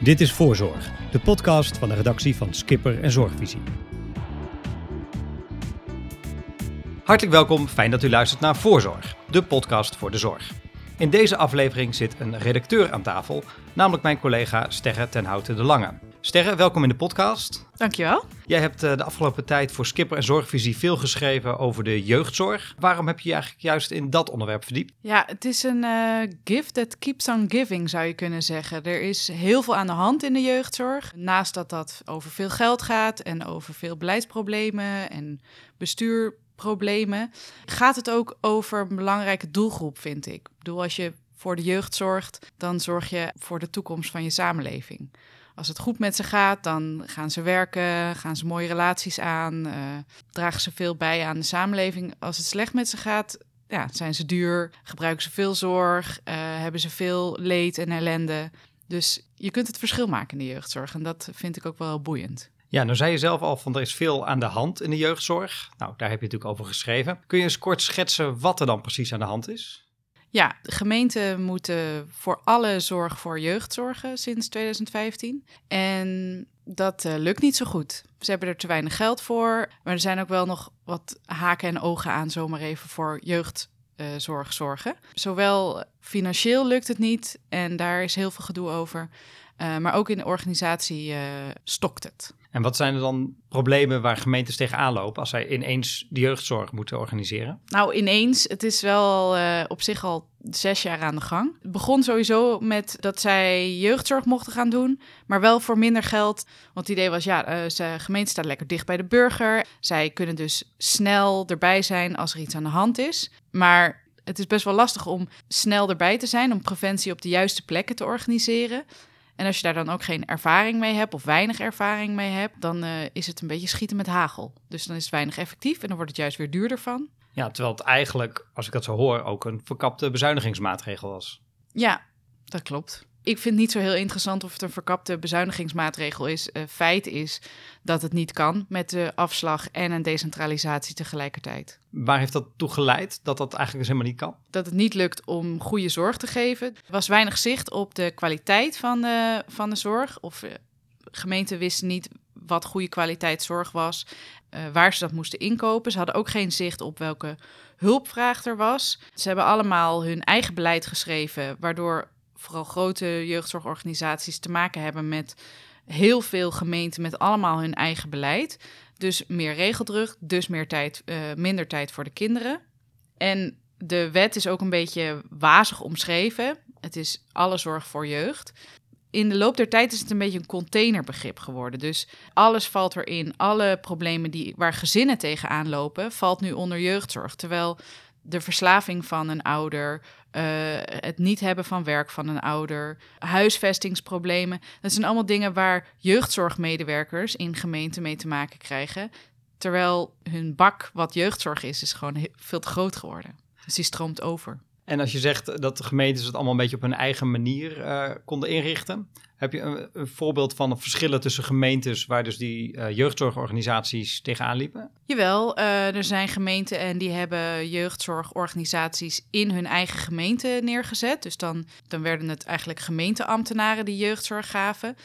Dit is Voorzorg, de podcast van de redactie van Skipper en Zorgvisie. Hartelijk welkom, fijn dat u luistert naar Voorzorg, de podcast voor de zorg. In deze aflevering zit een redacteur aan tafel, namelijk mijn collega Sterre ten Houten de Lange. Sterre, welkom in de podcast. Dankjewel. Jij hebt eh, de afgelopen tijd voor Skipper en Zorgvisie veel geschreven over de jeugdzorg. Waarom heb je je eigenlijk juist in dat onderwerp verdiept? Ja, het is een uh, gift that keeps on giving, zou je kunnen zeggen. Er is heel veel aan de hand in de jeugdzorg. Naast dat dat over veel geld gaat en over veel beleidsproblemen en bestuurproblemen, gaat het ook over een belangrijke doelgroep, vind ik. Ik bedoel, als je voor de jeugd zorgt, dan zorg je voor de toekomst van je samenleving. Als het goed met ze gaat, dan gaan ze werken, gaan ze mooie relaties aan, uh, dragen ze veel bij aan de samenleving. Als het slecht met ze gaat, ja, zijn ze duur, gebruiken ze veel zorg, uh, hebben ze veel leed en ellende. Dus je kunt het verschil maken in de jeugdzorg en dat vind ik ook wel boeiend. Ja, nou zei je zelf al van er is veel aan de hand in de jeugdzorg. Nou, daar heb je natuurlijk over geschreven. Kun je eens kort schetsen wat er dan precies aan de hand is? Ja, gemeenten moeten voor alle zorg voor jeugd zorgen sinds 2015. En dat uh, lukt niet zo goed. Ze hebben er te weinig geld voor. Maar er zijn ook wel nog wat haken en ogen aan, zomaar even voor jeugdzorg uh, zorgen. Zowel financieel lukt het niet en daar is heel veel gedoe over. Uh, maar ook in de organisatie stokt het. En wat zijn er dan problemen waar gemeentes tegenaan lopen als zij ineens de jeugdzorg moeten organiseren? Nou, ineens. Het is wel uh, op zich al zes jaar aan de gang. Het begon sowieso met dat zij jeugdzorg mochten gaan doen, maar wel voor minder geld. Want het idee was, ja, uh, de gemeente staat lekker dicht bij de burger. Zij kunnen dus snel erbij zijn als er iets aan de hand is. Maar het is best wel lastig om snel erbij te zijn, om preventie op de juiste plekken te organiseren. En als je daar dan ook geen ervaring mee hebt of weinig ervaring mee hebt, dan uh, is het een beetje schieten met hagel. Dus dan is het weinig effectief en dan wordt het juist weer duurder van. Ja, terwijl het eigenlijk, als ik dat zo hoor, ook een verkapte bezuinigingsmaatregel was. Ja, dat klopt ik vind niet zo heel interessant of het een verkapte bezuinigingsmaatregel is. Uh, feit is dat het niet kan met de afslag en een decentralisatie tegelijkertijd. Waar heeft dat toe geleid dat dat eigenlijk dus helemaal niet kan? Dat het niet lukt om goede zorg te geven. Er was weinig zicht op de kwaliteit van de, van de zorg. Of uh, gemeenten wisten niet wat goede kwaliteit zorg was, uh, waar ze dat moesten inkopen. Ze hadden ook geen zicht op welke hulpvraag er was. Ze hebben allemaal hun eigen beleid geschreven, waardoor vooral grote jeugdzorgorganisaties te maken hebben met heel veel gemeenten met allemaal hun eigen beleid. Dus meer regeldruk, dus meer tijd, uh, minder tijd voor de kinderen. En de wet is ook een beetje wazig omschreven. Het is alle zorg voor jeugd. In de loop der tijd is het een beetje een containerbegrip geworden. Dus alles valt erin. Alle problemen die, waar gezinnen tegenaan lopen, valt nu onder jeugdzorg. Terwijl de verslaving van een ouder, uh, het niet hebben van werk van een ouder, huisvestingsproblemen. Dat zijn allemaal dingen waar jeugdzorgmedewerkers in gemeenten mee te maken krijgen. Terwijl hun bak, wat jeugdzorg is, is gewoon veel te groot geworden. Dus die stroomt over. En als je zegt dat de gemeentes het allemaal een beetje op hun eigen manier uh, konden inrichten, heb je een, een, voorbeeld van de verschillen tussen gemeentes waar dus die uh, jeugdzorgorganisaties tegenaan liepen? Jawel, uh, er zijn gemeenten en die hebben jeugdzorgorganisaties in hun eigen gemeente neergezet. Dus dan, dan werden het eigenlijk gemeenteambtenaren die jeugdzorg gaven.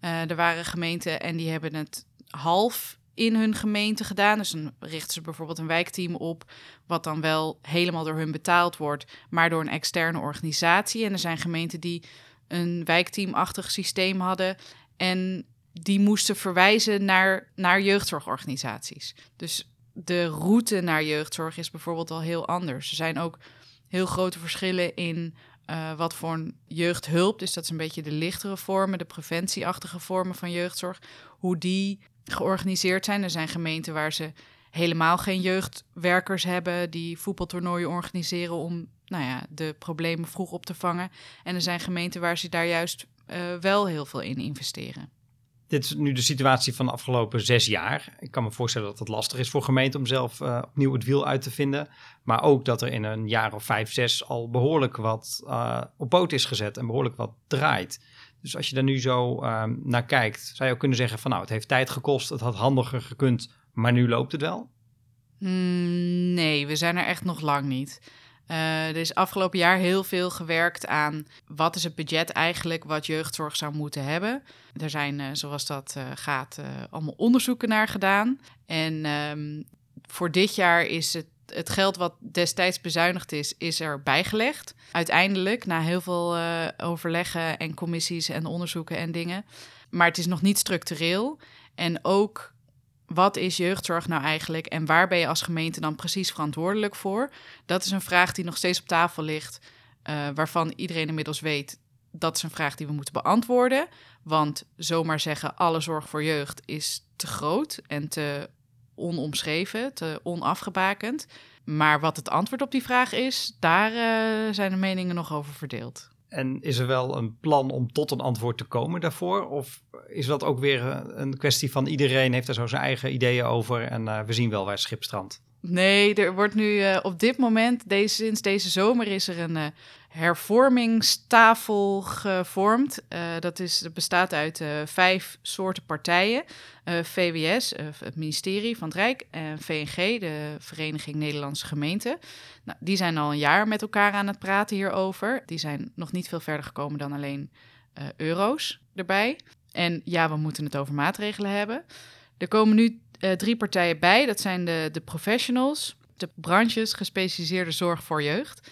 er waren gemeenten en die hebben het half in hun gemeente gedaan. Dus dan richten ze bijvoorbeeld een wijkteam op, wat dan wel helemaal door hun betaald wordt, maar door een externe organisatie. En er zijn gemeenten die een wijkteamachtig systeem hadden en die moesten verwijzen naar, naar jeugdzorgorganisaties. Dus de route naar jeugdzorg is bijvoorbeeld al heel anders. Er zijn ook heel grote verschillen in uh, wat voor een jeugdhulp, dus dat is een beetje de lichtere vormen, de preventieachtige vormen van jeugdzorg, hoe die georganiseerd zijn. Er zijn gemeenten waar ze helemaal geen jeugdwerkers hebben die voetbaltoernooien organiseren om nou ja, de problemen vroeg op te vangen. En er zijn gemeenten waar ze daar juist uh, wel heel veel in investeren. Dit is nu de situatie van de afgelopen zes jaar. Ik kan me voorstellen dat het lastig is voor gemeenten om zelf uh, opnieuw het wiel uit te vinden. Maar ook dat er in een jaar of vijf, zes al behoorlijk wat uh, op poot is gezet en behoorlijk wat draait. Dus als je daar nu zo uh, naar kijkt, zou je ook kunnen zeggen van nou, het heeft tijd gekost, het had handiger gekund, maar nu loopt het wel? Mm, nee, we zijn er echt nog lang niet. Uh, er is afgelopen jaar heel veel gewerkt aan wat is het budget eigenlijk wat jeugdzorg zou moeten hebben. Er zijn, uh, zoals dat uh, gaat, allemaal onderzoeken naar gedaan. En um, voor dit jaar is het, het geld wat destijds bezuinigd is, is er bijgelegd. Uiteindelijk, na heel veel overleggen en commissies en onderzoeken en dingen. Maar het is nog niet structureel. En ook wat is jeugdzorg nou eigenlijk en waar ben je als gemeente dan precies verantwoordelijk voor? Dat is een vraag die nog steeds op tafel ligt, uh, waarvan iedereen inmiddels weet dat is een vraag die we moeten beantwoorden. Want zomaar zeggen alle zorg voor jeugd is te groot en te onomschreven, te onafgebakend. Maar wat het antwoord op die vraag is, daar uh, zijn de meningen nog over verdeeld. En is er wel een plan om tot een antwoord te komen daarvoor? Of is dat ook weer een kwestie van iedereen heeft er zo zijn eigen ideeën over en uh, we zien wel waar schip strandt? Nee, er wordt nu uh, op dit moment, deze, sinds deze zomer, is er een uh, hervormingstafel gevormd. Uh, dat, is, bestaat uit vijf soorten partijen. VWS, het ministerie van het Rijk, en VNG, de Vereniging Nederlandse Gemeenten. Nou, die zijn al een jaar met elkaar aan het praten hierover. Die zijn nog niet veel verder gekomen dan alleen euro's erbij. En ja, we moeten het over maatregelen hebben. Er komen nu uh, drie partijen bij. Dat zijn de, de professionals, de branches gespecialiseerde zorg voor jeugd.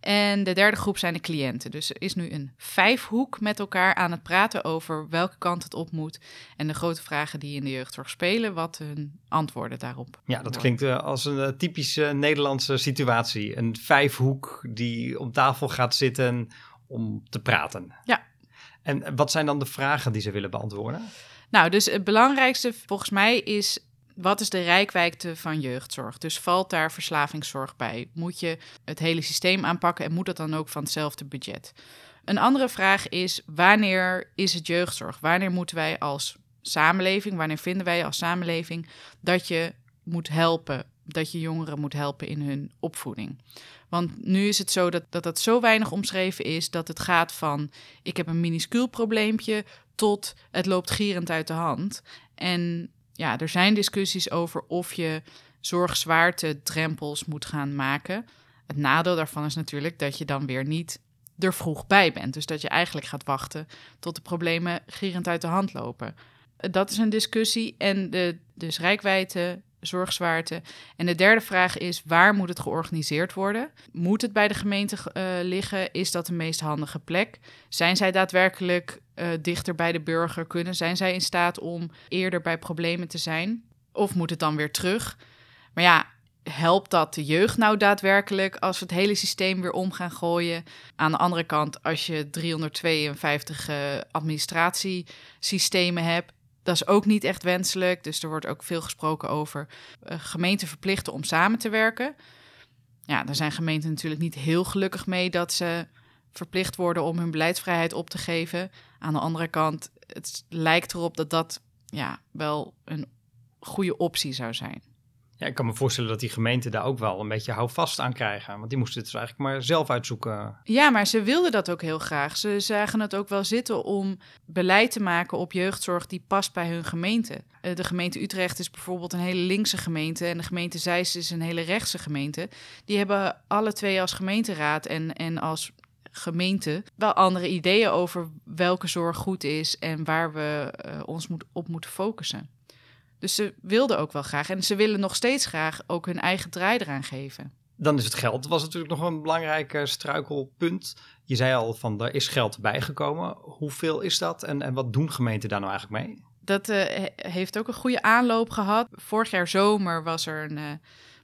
En de derde groep zijn de cliënten. Dus er is nu een vijfhoek met elkaar aan het praten over welke kant het op moet. En de grote vragen die in de jeugdzorg spelen, wat hun antwoorden daarop. Ja, dat klinkt uh, als een uh, typische Nederlandse situatie. Een vijfhoek die om tafel gaat zitten om te praten. Ja. En wat zijn dan de vragen die ze willen beantwoorden? Nou, dus het belangrijkste volgens mij is wat is de rijkwijde van jeugdzorg? Dus valt daar verslavingszorg bij? Moet je het hele systeem aanpakken en moet dat dan ook van hetzelfde budget? Een andere vraag is: wanneer is het jeugdzorg? Wanneer moeten wij als samenleving, wanneer vinden wij als samenleving dat je moet helpen, dat je jongeren moet helpen in hun opvoeding? Want nu is het zo dat, dat dat zo weinig omschreven is dat het gaat van ik heb een minuscuul probleempje tot het loopt gierend uit de hand. En ja, er zijn discussies over of je zorgzwaarte drempels moet gaan maken. Het nadeel daarvan is natuurlijk dat je dan weer niet er vroeg bij bent. Dus dat je eigenlijk gaat wachten tot de problemen gierend uit de hand lopen. Dat is een discussie. En de, dus rijkwijde zorgzwaarte. En de derde vraag is: waar moet het georganiseerd worden? Moet het bij de gemeente uh, liggen? Is dat de meest handige plek? Zijn zij daadwerkelijk uh, dichter bij de burger? Kunnen zijn zij in staat om eerder bij problemen te zijn? Of moet het dan weer terug? Maar ja, helpt dat de jeugd nou daadwerkelijk als we het hele systeem weer om gaan gooien? Aan de andere kant, als je 352 uh, administratiesystemen hebt, dat is ook niet echt wenselijk. Dus er wordt ook veel gesproken over uh, gemeenten verplichten om samen te werken. Ja, daar zijn gemeenten natuurlijk niet heel gelukkig mee dat ze verplicht worden om hun beleidsvrijheid op te geven. Aan de andere kant, het lijkt erop dat dat ja, wel een goede optie zou zijn. Ja, ik kan me voorstellen dat die gemeenten daar ook wel een beetje houvast aan krijgen. Want die moesten het dus eigenlijk maar zelf uitzoeken. Ja, maar ze wilden dat ook heel graag. Ze zagen het ook wel zitten om beleid te maken op jeugdzorg die past bij hun gemeente. Eh, de gemeente Utrecht is bijvoorbeeld een hele linkse gemeente en de gemeente Zeist is een hele rechtse gemeente. Die hebben alle twee als gemeenteraad en, en als gemeente wel andere ideeën over welke zorg goed is en waar we uh, ons moet, op moeten focussen. Dus ze wilden ook wel graag. En ze willen nog steeds graag ook hun eigen draai eraan geven. Dan is het geld. Dat was natuurlijk nog een belangrijk struikelpunt. Je zei al van er is geld bijgekomen. Hoeveel is dat en, en wat doen gemeenten daar nou eigenlijk mee? Dat uh, heeft ook een goede aanloop gehad. Vorig jaar zomer was er een uh,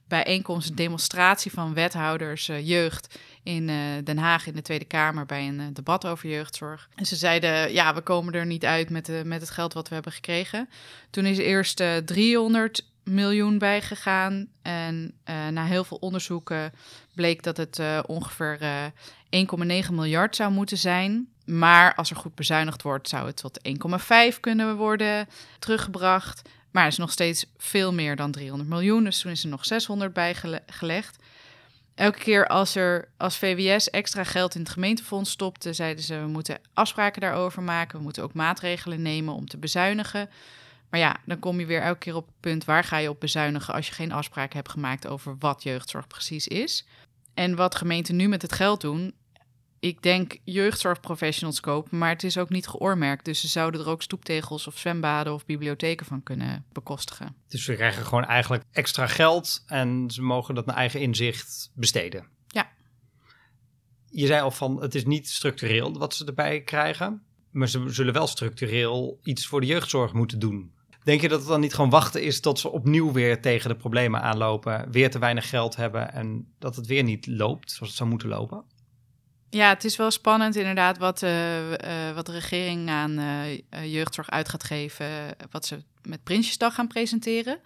bijeenkomst, een demonstratie van wethouders uh, jeugd in uh, Den Haag in de Tweede Kamer bij een uh, debat over jeugdzorg. En ze zeiden, ja, we komen er niet uit met, de, met het geld wat we hebben gekregen. Toen is eerst uh, 300 miljoen bijgegaan. En na heel veel onderzoeken bleek dat het ongeveer 1,9 miljard zou moeten zijn. Maar als er goed bezuinigd wordt, zou het tot 1,5 kunnen worden teruggebracht. Maar het is nog steeds veel meer dan 300 miljoen. Dus toen is er nog 600 bijgelegd. Elke keer als er als VWS extra geld in het gemeentefonds stopte, zeiden ze: we moeten afspraken daarover maken. We moeten ook maatregelen nemen om te bezuinigen. Maar ja, dan kom je weer elke keer op het punt waar ga je op bezuinigen als je geen afspraken hebt gemaakt over wat jeugdzorg precies is. En wat gemeenten nu met het geld doen, ik denk jeugdzorgprofessionals kopen, maar het is ook niet geoormerkt. Dus ze zouden er ook stoeptegels of zwembaden of bibliotheken van kunnen bekostigen. Dus ze krijgen gewoon eigenlijk extra geld en ze mogen dat naar eigen inzicht besteden. Ja. Je zei al van het is niet structureel wat ze erbij krijgen, maar ze zullen wel structureel iets voor de jeugdzorg moeten doen. Denk je dat het dan niet gewoon wachten is tot ze opnieuw weer tegen de problemen aanlopen, weer te weinig geld hebben en dat het weer niet loopt zoals het zou moeten lopen? Ja, het is wel spannend inderdaad wat, uh, uh, wat de regering aan uh, jeugdzorg uit gaat geven, wat ze met Prinsjesdag gaan presenteren.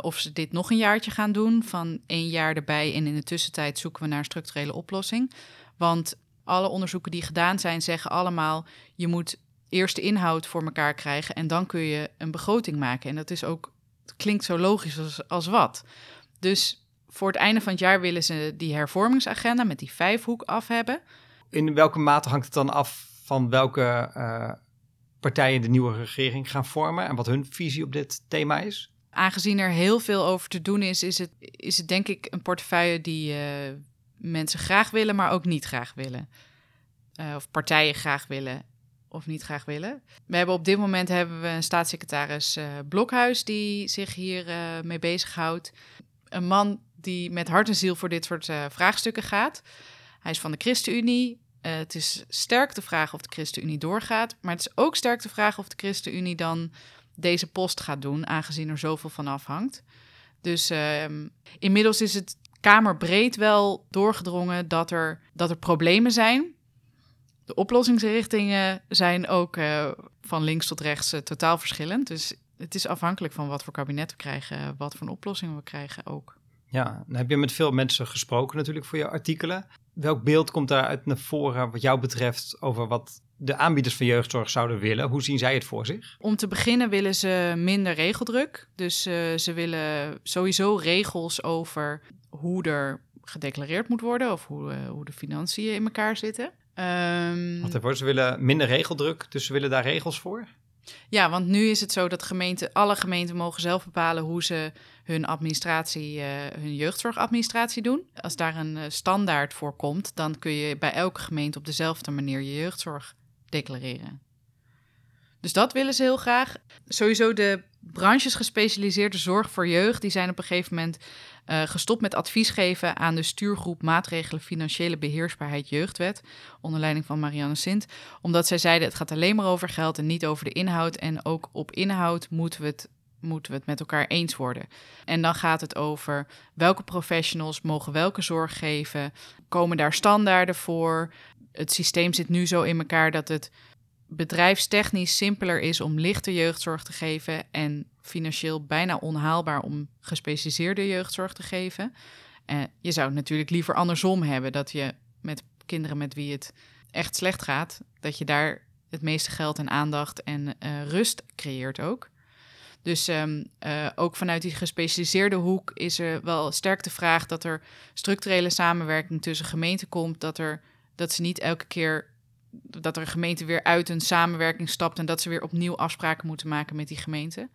of ze dit nog een jaartje gaan doen, van één jaar erbij en in de tussentijd zoeken we naar een structurele oplossing. Want alle onderzoeken die gedaan zijn zeggen allemaal, je moet eerst de inhoud voor elkaar krijgen en dan kun je een begroting maken. En dat is ook, het klinkt zo logisch als, als wat. Dus voor het einde van het jaar willen ze die hervormingsagenda met die vijfhoek af hebben. In welke mate hangt het dan af van welke uh, partijen de nieuwe regering gaan vormen en wat hun visie op dit thema is? Aangezien er heel veel over te doen is, is het, is het denk ik een portefeuille die uh, mensen graag willen, maar ook niet graag willen. Uh, of partijen graag willen of niet graag willen. We hebben op dit moment hebben we een staatssecretaris Blokhuis die zich hier mee bezighoudt. Een man die met hart en ziel voor dit soort uh, vraagstukken gaat. Hij is van de ChristenUnie. Uh, het is sterk de vraag of de ChristenUnie doorgaat. Maar het is ook sterk de vraag of de ChristenUnie dan deze post gaat doen, aangezien er zoveel van afhangt. Dus uh, inmiddels is het kamerbreed wel doorgedrongen dat er, dat er problemen zijn. De oplossingsrichtingen zijn ook uh, van links tot rechts totaal verschillend. Dus het is afhankelijk van wat voor kabinet we krijgen, wat voor een oplossing we krijgen ook. Ja, dan heb je met veel mensen gesproken natuurlijk voor je artikelen. Welk beeld komt daaruit naar voren wat jou betreft over wat de aanbieders van jeugdzorg zouden willen? Hoe zien zij het voor zich? Om te beginnen willen ze minder regeldruk. Dus uh, ze willen sowieso regels over hoe er gedeclareerd moet worden of hoe, uh, hoe de financiën in elkaar zitten. Um, Wat ervoor, ze willen minder regeldruk, dus ze willen daar regels voor? Ja, want nu is het zo dat gemeenten, alle gemeenten mogen zelf bepalen hoe ze hun administratie, uh, hun jeugdzorgadministratie doen. Als daar een uh, standaard voor komt, dan kun je bij elke gemeente op dezelfde manier je jeugdzorg declareren. Dus dat willen ze heel graag. Sowieso de branches gespecialiseerde zorg voor jeugd, die zijn op een gegeven moment uh, gestopt met advies geven aan de stuurgroep Maatregelen Financiële Beheersbaarheid Jeugdwet, onder leiding van Marianne Sint, omdat zij zeiden het gaat alleen maar over geld en niet over de inhoud. En ook op inhoud moeten we het moeten we het met elkaar eens worden. En dan gaat het over welke professionals mogen welke zorg geven. Komen daar standaarden voor? Het systeem zit nu zo in elkaar dat het bedrijfstechnisch simpeler is om lichte jeugdzorg te geven en financieel bijna onhaalbaar om gespecialiseerde jeugdzorg te geven. Uh, je zou het natuurlijk liever andersom hebben, dat je met kinderen met wie het echt slecht gaat, dat je daar het meeste geld en aandacht en uh, rust creëert ook. Dus um, uh, ook vanuit die gespecialiseerde hoek is er wel sterk de vraag dat er structurele samenwerking tussen gemeenten komt, dat, er, dat ze niet elke keer dat er een gemeente weer uit een samenwerking stapt en dat ze weer opnieuw afspraken moeten maken met die gemeente.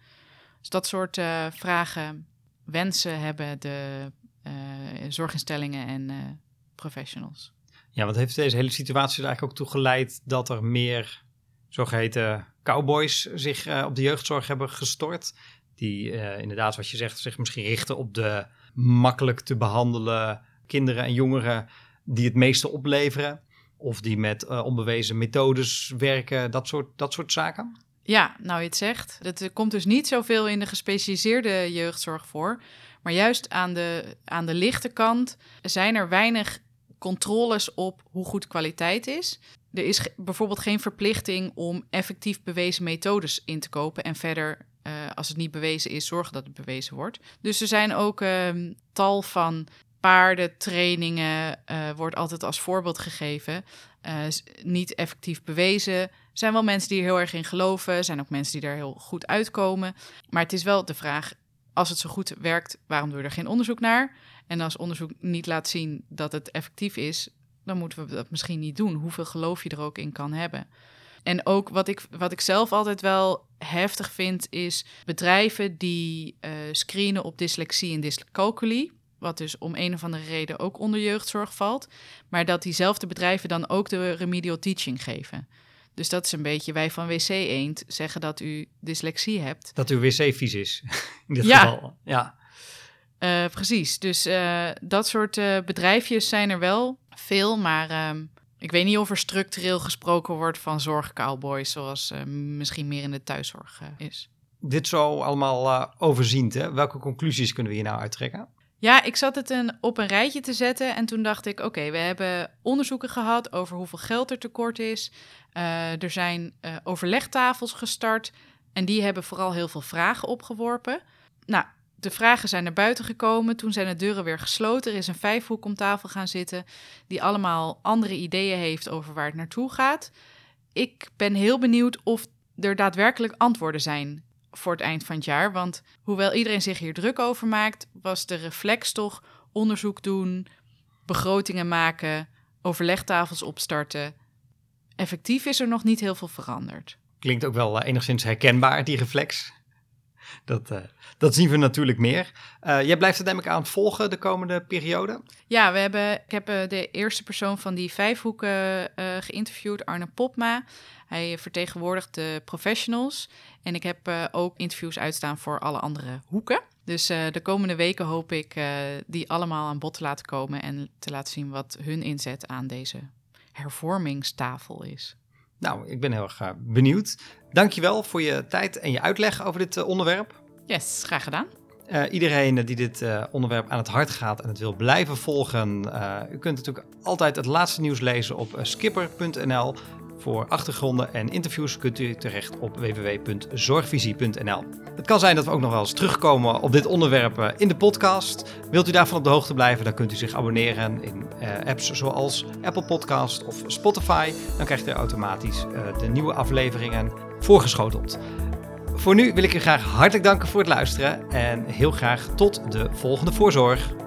Dus dat soort uh, vragen, wensen hebben de uh, zorginstellingen en uh, professionals. Ja, wat heeft deze hele situatie er eigenlijk ook toe geleid dat er meer zogeheten cowboys zich op de jeugdzorg hebben gestort? Die inderdaad, wat je zegt, zich misschien richten op de makkelijk te behandelen kinderen en jongeren die het meeste opleveren. Of die met uh, onbewezen methodes werken, dat soort, dat soort zaken? Ja, nou je het zegt. Het komt dus niet zoveel in de gespecialiseerde jeugdzorg voor. Maar juist aan de, aan de lichte kant zijn er weinig controles op hoe goed kwaliteit is. Er is bijvoorbeeld geen verplichting om effectief bewezen methodes in te kopen en verder, uh, als het niet bewezen is, zorgen dat het bewezen wordt. Dus er zijn ook uh, tal van paardentrainingen uh, wordt altijd als voorbeeld gegeven. Uh, niet effectief bewezen. Er zijn wel mensen die er heel erg in geloven. Er zijn ook mensen die er heel goed uitkomen. Maar het is wel de vraag: als het zo goed werkt, waarom doen we er geen onderzoek naar? En als onderzoek niet laat zien dat het effectief is, dan moeten we dat misschien niet doen. Hoeveel geloof je er ook in kan hebben. En ook wat ik, wat ik zelf altijd wel heftig vind, is bedrijven die uh, screenen op dyslexie en dyscalculie wat dus om een of andere reden ook onder jeugdzorg valt, maar dat diezelfde bedrijven dan ook de remedial teaching geven. Dus dat is een beetje, wij van WC Eend zeggen dat u dyslexie hebt. Dat uw wc vies is, in dit Ja. geval. Ja. Eh, precies, dus eh, dat soort eh, bedrijfjes zijn er wel veel, maar ehm, ik weet niet of er structureel gesproken wordt van zorgcowboys, zoals misschien meer in de thuiszorg is. Dit zo allemaal overziend, hè? welke conclusies kunnen we hier nou uittrekken? Ja, ik zat het een, op een rijtje te zetten en toen dacht ik, oké, we hebben onderzoeken gehad over hoeveel geld er tekort is. Eh, er zijn eh, overlegtafels gestart en die hebben vooral heel veel vragen opgeworpen. Nou, de vragen zijn naar buiten gekomen, toen zijn de deuren weer gesloten. Er is een vijfhoek om tafel gaan zitten die allemaal andere ideeën heeft over waar het naartoe gaat. Ik ben heel benieuwd of er daadwerkelijk antwoorden zijn voor het eind van het jaar. Want hoewel iedereen zich hier druk over maakt, was de reflex toch onderzoek doen, begrotingen maken, overlegtafels opstarten. Effectief is er nog niet heel veel veranderd. Klinkt ook wel eh, enigszins herkenbaar, die reflex. Dat, eh, dat zien we natuurlijk meer. Eh, jij blijft het ik aan het volgen de komende periode. Ja, we hebben, ik heb eh, de eerste persoon van die vijfhoeken eh geïnterviewd, Arne Popma. Hij vertegenwoordigt de professionals. En ik heb ook interviews uitstaan voor alle andere hoeken. Dus de komende weken hoop ik die allemaal aan bod te laten komen en te laten zien wat hun inzet aan deze hervormingstafel is. Nou, ik ben heel erg eh, benieuwd. Dankjewel voor je tijd en je uitleg over dit eh, onderwerp. Yes, graag gedaan. Eh, iedereen die dit onderwerp aan het hart gaat en het wil blijven volgen, u kunt natuurlijk altijd het laatste nieuws lezen op skipper.nl. Voor achtergronden en interviews kunt u terecht op www.zorgvisie.nl. Het kan zijn dat we ook nog wel eens terugkomen op dit onderwerp eh, in de podcast. Wilt u daarvan op de hoogte blijven, dan kunt u zich abonneren in eh, apps zoals Apple Podcast of Spotify. Dan krijgt u automatisch eh, de nieuwe afleveringen voorgeschoteld. Voor nu wil ik u graag hartelijk danken voor het luisteren en heel graag tot de volgende voorzorg.